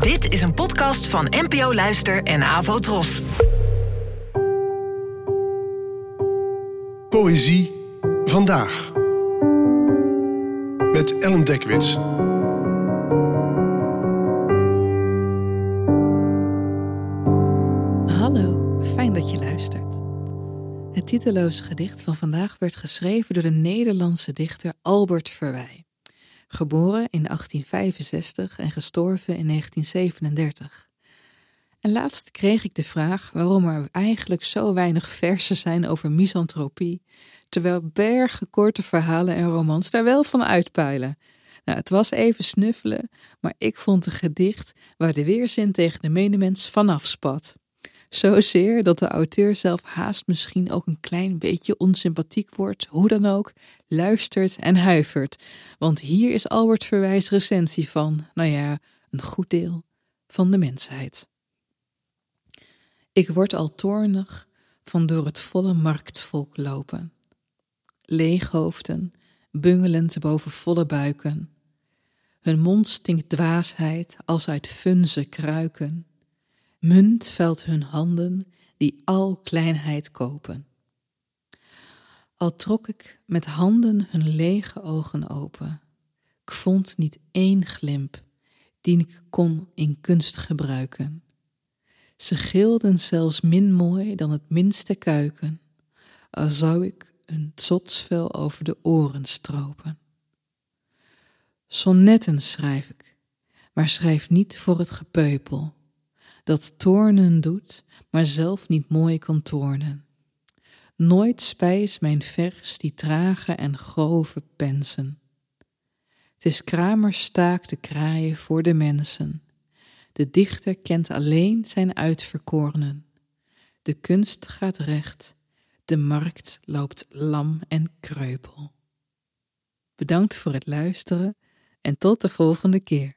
Dit is een podcast van NPO Luister en Avo Tros. Poëzie vandaag. Met Ellen Dekwits. Hallo, fijn dat je luistert. Het titeloze gedicht van vandaag werd geschreven door de Nederlandse dichter Albert Verwij. Geboren in 1865 en gestorven in 1937. En laatst kreeg ik de vraag waarom er eigenlijk zo weinig versen zijn over misantropie, terwijl bergen korte verhalen en romans daar wel van uitpuilen. Nou, het was even snuffelen, maar ik vond een gedicht waar de weerzin tegen de medemens vanaf spat. Zozeer dat de auteur zelf haast misschien ook een klein beetje onsympathiek wordt, hoe dan ook, luistert en huivert. Want hier is Albert Verwijs recensie van, nou ja, een goed deel van de mensheid. Ik word al toornig van door het volle marktvolk lopen. Leeghoofden, bungelend boven volle buiken. Hun mond stinkt dwaasheid als uit funze kruiken. Munt velt hun handen die al kleinheid kopen. Al trok ik met handen hun lege ogen open, ik vond niet één glimp die ik kon in kunst gebruiken. Ze gilden zelfs min mooi dan het minste kuiken, al zou ik een zotsvel over de oren stropen. Sonnetten schrijf ik, maar schrijf niet voor het gepeupel, dat toornen doet, maar zelf niet mooi kan toornen. Nooit spijs mijn vers die trage en grove pensen. Het is kramers staak te kraaien voor de mensen. De dichter kent alleen zijn uitverkorenen. De kunst gaat recht, de markt loopt lam en kreupel. Bedankt voor het luisteren en tot de volgende keer.